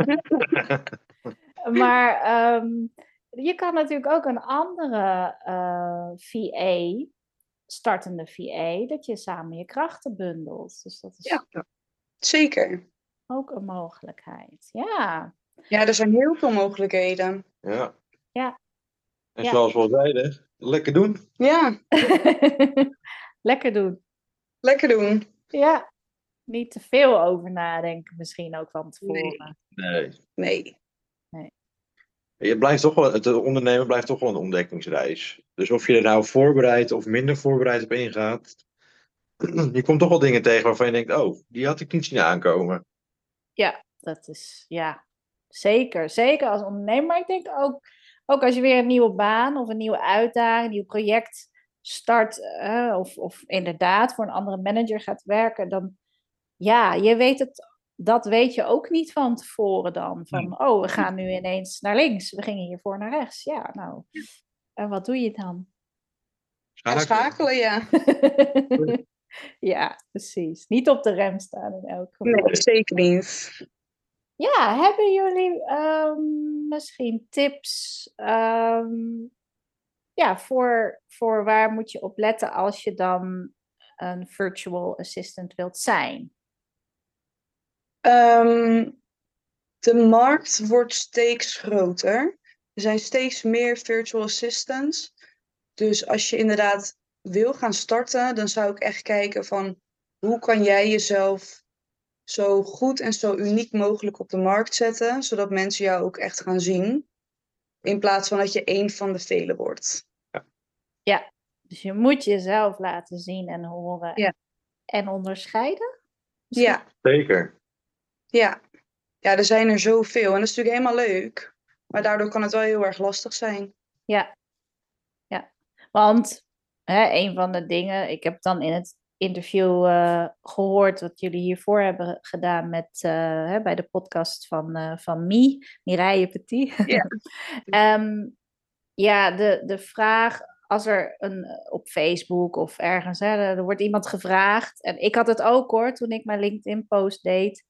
maar ehm, je kan natuurlijk ook een andere uh, eh, VA, startende VA, dat je samen je krachten bundelt. Dus dat is ja, zeker. Ook een mogelijkheid. Ja. Ja, er zijn heel veel mogelijkheden. Ja. Ja. En zoals we al zeiden, lekker doen. Ja. lekker doen. Lekker doen. Ja. Niet te veel over nadenken, misschien ook van tevoren. Nee. Nee. nee. Je blijft toch wel, het ondernemen blijft toch wel een ontdekkingsreis. Dus of je er nou voorbereid of minder voorbereid op ingaat, je komt toch wel dingen tegen waarvan je denkt, oh, die had ik niet zien aankomen. Ja, dat is, ja, zeker. Zeker als ondernemer. Maar ik denk ook, ook als je weer een nieuwe baan of een nieuwe uitdaging, een nieuw project start, uh, of, of inderdaad voor een andere manager gaat werken, dan ja, je weet het, dat weet je ook niet van tevoren dan. Van, oh, we gaan nu ineens naar links, we gingen hiervoor naar rechts. Ja, nou, en wat doe je dan? Schakelen, ja. ja, precies. Niet op de rem staan in elk geval. Nee, zeker niet. Ja, hebben jullie um, misschien tips um, ja, voor, voor waar moet je op letten als je dan een virtual assistant wilt zijn? Um, de markt wordt steeds groter. Er zijn steeds meer virtual assistants. Dus als je inderdaad wil gaan starten, dan zou ik echt kijken van hoe kan jij jezelf zo goed en zo uniek mogelijk op de markt zetten, zodat mensen jou ook echt gaan zien. In plaats van dat je één van de velen wordt. Ja, ja dus je moet jezelf laten zien en horen ja. en onderscheiden. Ja. Zeker. Ja. ja, er zijn er zoveel en dat is natuurlijk helemaal leuk. Maar daardoor kan het wel heel erg lastig zijn. Ja, ja. want hè, een van de dingen, ik heb dan in het interview uh, gehoord wat jullie hiervoor hebben gedaan met, uh, hè, bij de podcast van, uh, van Mi, Mireille Petit. Ja, um, ja de, de vraag, als er een, op Facebook of ergens, hè, er wordt iemand gevraagd, en ik had het ook hoor, toen ik mijn LinkedIn-post deed.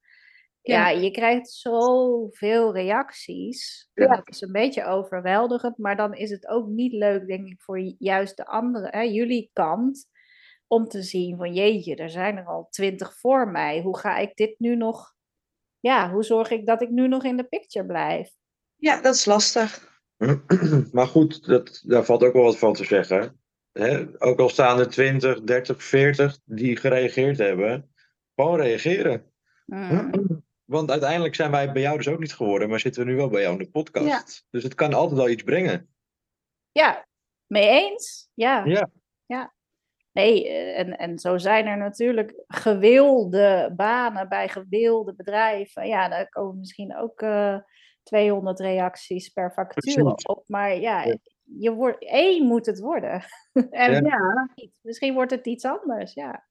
Ja, ja, je krijgt zoveel reacties. Ja. Dat is een beetje overweldigend, maar dan is het ook niet leuk, denk ik, voor juist de andere, hè, jullie kant om te zien van jeetje, er zijn er al twintig voor mij. Hoe ga ik dit nu nog, ja, hoe zorg ik dat ik nu nog in de picture blijf? Ja, dat is lastig. Maar goed, dat, daar valt ook wel wat van te zeggen. ook al staan er 20, 30, 40 die gereageerd hebben, gewoon reageren. Mm. Want uiteindelijk zijn wij bij jou dus ook niet geworden, maar zitten we nu wel bij jou in de podcast. Dus het kan altijd wel iets brengen. Ja, mee eens. Ja. Ja. ja. Nee, eh, en, en zo zijn er natuurlijk gewilde banen bij gewilde bedrijven. Ja, daar komen misschien ook uh, eh, 200 reacties per vacature op. Maar ja, je wordt, één moet het worden. en ja. misschien wordt het iets anders, ja.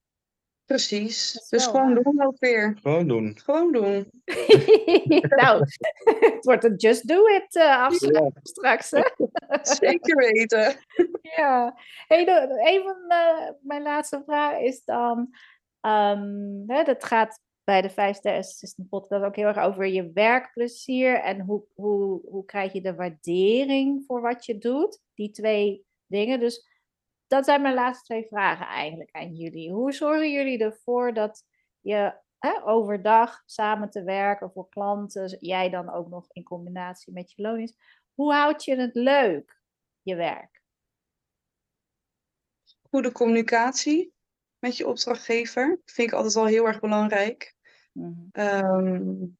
Precies. Dus gewoon doen ook weer. Gewoon doen. Gewoon doen. nou, het wordt een just do it uh, straks. Hè? Zeker weten. ja. Hey, een van mijn laatste vragen is dan... Um, hè, dat gaat bij de 5 Ster Assistant podcast ook heel erg over je werkplezier. En hoe, hoe, hoe krijg je de waardering voor wat je doet. Die twee dingen. Dus dat zijn mijn laatste twee vragen eigenlijk aan jullie. Hoe zorgen jullie ervoor dat je hè, overdag samen te werken voor klanten, jij dan ook nog in combinatie met je loon is, hoe houd je het leuk, je werk? Goede communicatie met je opdrachtgever vind ik altijd al heel erg belangrijk. Mm um,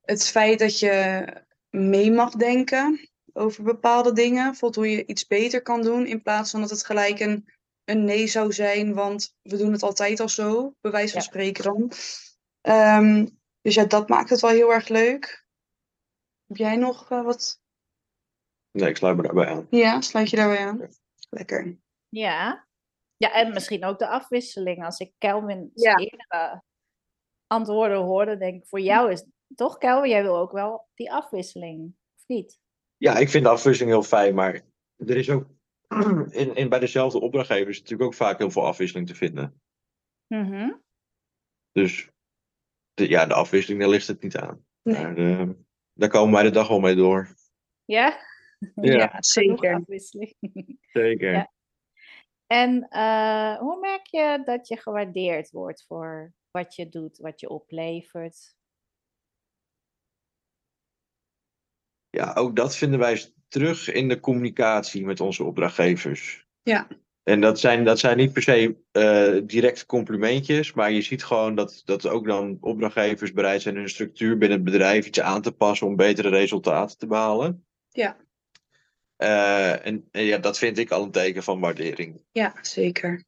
het feit dat je mee mag denken over bepaalde dingen. Bijvoorbeeld hoe je iets beter kan doen. In plaats van dat het gelijk een, een nee zou zijn, want we doen het altijd al zo, bij wijze van Ja. spreken dan. Ehm, dus ja, dat maakt het wel heel erg leuk. Heb jij nog eh, wat? Nee, ik sluit me daarbij aan. Ja, sluit je daarbij aan? Lekker. Ja. Ja, en misschien ook de afwisseling. Als ik Kelvin's Ja. eerdere antwoorden hoorde, denk ik, voor jou is toch, Kelvin, jij wil ook wel die afwisseling, of niet? Ja, ik vind de afwisseling heel fijn, maar er is ook in, in, bij dezelfde opdrachtgevers natuurlijk ook vaak heel veel afwisseling te vinden. Mhm. Dus de, ja, de afwisseling, daar ligt het niet aan. Nee. Maar, eh, daar komen wij de dag wel mee door. Ja? Ja, zeker. afwisseling. zeker. Ja. En eh, hoe merk je dat je gewaardeerd wordt voor wat je doet, wat je oplevert? Ja, ook dat vinden wij terug in de communicatie met onze opdrachtgevers. Ja. En dat zijn, dat zijn niet per se eh, directe complimentjes, maar je ziet gewoon dat, dat ook dan opdrachtgevers bereid zijn hun structuur binnen het bedrijf iets aan te passen om betere resultaten te behalen. Ja. Eh, en, en ja, dat vind ik al een teken van waardering. Ja, zeker.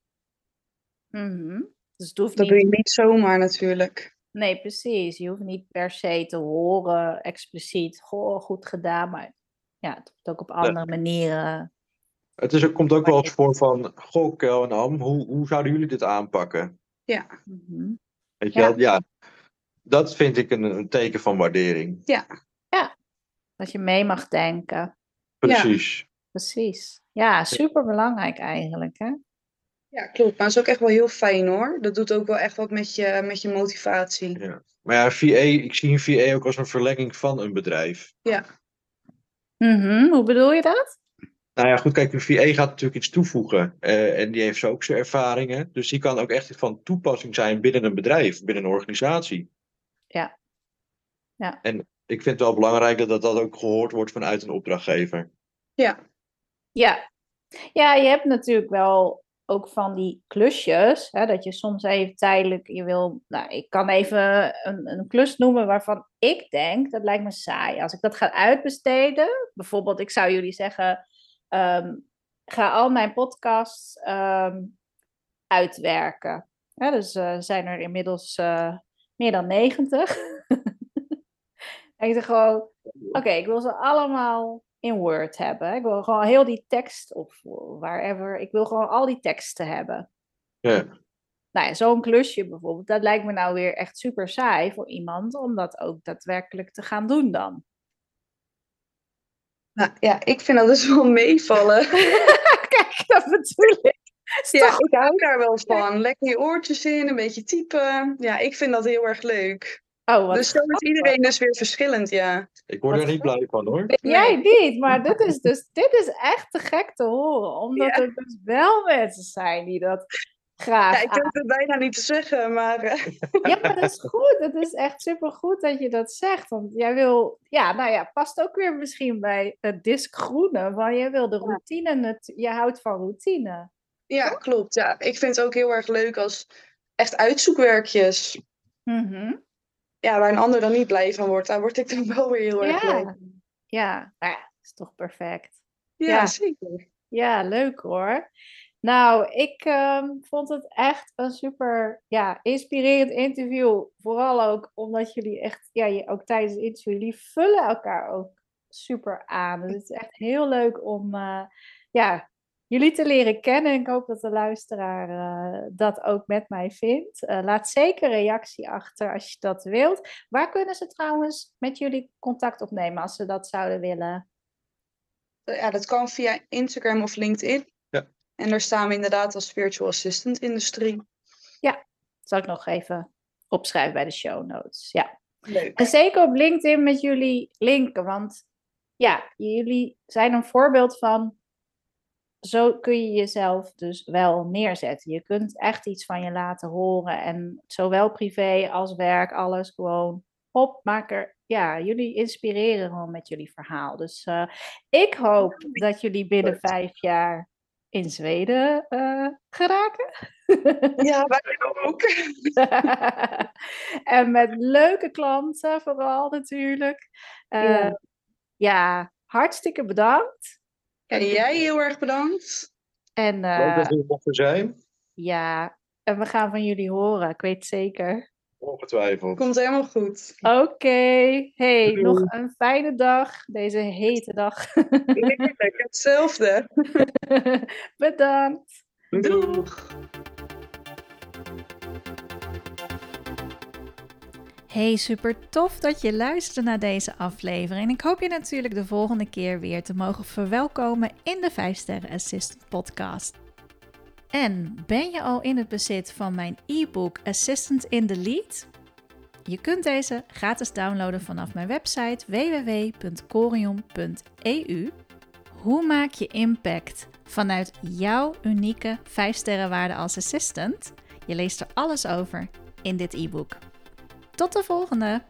Mhm. Dus het hoeft Dat niet doe je niet zomaar natuurlijk. Nee, precies. Je hoeft niet per se te horen expliciet, goh, goed gedaan, maar ja, het wordt ook op andere manieren. Het is, komt ook wel eens voor van, goh, Kel en Am, hoe, hoe zouden jullie dit aanpakken? Ja, Mhm. Weet je Ja. wel? Ja, dat vind ik een, een teken van waardering. Dat je mee mag denken. Precies. Precies. Ja, super belangrijk eigenlijk, hè? Ja klopt. Maar het is ook echt wel heel fijn hoor. Dat doet ook wel echt wat met je, met je motivatie. Ja. Maar ja, VA, ik zie een VA ook als een verlenging van een bedrijf. Mhm. Hoe bedoel je dat? Nou ja, goed, kijk, een VA gaat natuurlijk iets toevoegen. eh, en die heeft zo ook zijn ervaringen. Dus die kan ook echt van toepassing zijn binnen een bedrijf, binnen een organisatie. Ja. Ja. En ik vind het wel belangrijk dat dat, dat ook gehoord wordt vanuit een opdrachtgever. Ja, Ja. Ja, je hebt natuurlijk wel ook van die klusjes, hè, dat je soms even tijdelijk, je wil, nou, ik kan even een, een klus noemen waarvan ik denk, dat lijkt me saai. Als ik dat ga uitbesteden, bijvoorbeeld, ik zou jullie zeggen, ehm, ga al mijn podcasts ehm, uitwerken. Ja, dus eh, zijn er inmiddels eh, meer dan 90. en ik zeg gewoon, oké, ik wil ze allemaal in Word hebben. Ik wil gewoon heel die tekst of wherever. Ik wil gewoon al die teksten hebben. Ja. Nou ja, zo'n klusje bijvoorbeeld, dat lijkt me nou weer echt super saai voor iemand om dat ook daadwerkelijk te gaan doen dan. nou, ja ik vind dat dus wel meevallen. Kijk, dat bedoel ik. Ja, toch- ik hou daar wel van. Lekker je oortjes in, een beetje typen. Ja, ik vind dat heel erg leuk. Oh, wat Dus zo is iedereen dus weer verschillend, ja. Ik word Wat er niet blij van hoor. Jij niet, maar dit is dus dit is echt te gek te horen. Omdat Ja. er dus wel mensen zijn die dat graag Ja, ik durf het bijna niet te zeggen, maar eh, Ja, maar dat is goed. Het is echt supergoed dat je dat zegt. Want jij wil, ja, nou ja, past ook weer misschien bij het disc groene. Want jij wil de routine, het, je houdt van routine. ja, klopt. Ja. Ik vind het ook heel erg leuk als echt uitzoekwerkjes. Mhm. Ja, waar een ander dan niet blij van wordt, daar word ik dan wel weer heel erg blij. Ja, ja, ja, is toch perfect. Ja, Ja. zeker. Ja, leuk hoor. Nou, ik ehm, vond het echt een super ja, inspirerend interview. Vooral ook omdat jullie echt, ja, je, ook tijdens het interview, jullie vullen elkaar ook super aan. Dus het is echt heel leuk om eh, ja, jullie te leren kennen. Ik hoop dat de luisteraar eh, dat ook met mij vindt. Eh, laat zeker een reactie achter als je dat wilt. Waar kunnen ze trouwens met jullie contact opnemen als ze dat zouden willen? Ja, dat kan via Instagram of LinkedIn. Ja. En daar staan we inderdaad als virtual assistant industrie. Zal ik nog even opschrijven bij de show notes. Ja. Leuk. En zeker op LinkedIn met jullie linken. Want ja, jullie zijn een voorbeeld van. Zo kun je jezelf dus wel neerzetten. Je kunt echt iets van je laten horen. En zowel privé als werk, alles gewoon. Hop, maak er. Ja, jullie inspireren gewoon met jullie verhaal. Dus eh, ik hoop dat jullie binnen vijf jaar in Zweden eh, geraken. Ja, wij ook. en met leuke klanten vooral natuurlijk. Eh, Ja. ja. hartstikke bedankt. Ja, jij heel erg bedankt. En, Leuk dat we er mochten zijn. Ja, en we gaan van jullie horen, ik weet het zeker. Ongetwijfeld. Komt helemaal goed. Oké, hey, Doei. nog een fijne dag, deze hete dag. Heerlijk, hetzelfde. Bedankt. Doeg. Hey, super tof dat je luisterde naar deze aflevering. Ik hoop je natuurlijk de volgende keer weer te mogen verwelkomen in de 5 Sterren Assistant podcast. En ben je al in het bezit van mijn e-book Assistant in the Lead? Je kunt deze gratis downloaden vanaf mijn website www.corion.eu. Hoe maak je impact vanuit jouw unieke 5 sterrenwaarde als assistant? Je leest er alles over in dit e-book. Tot de volgende!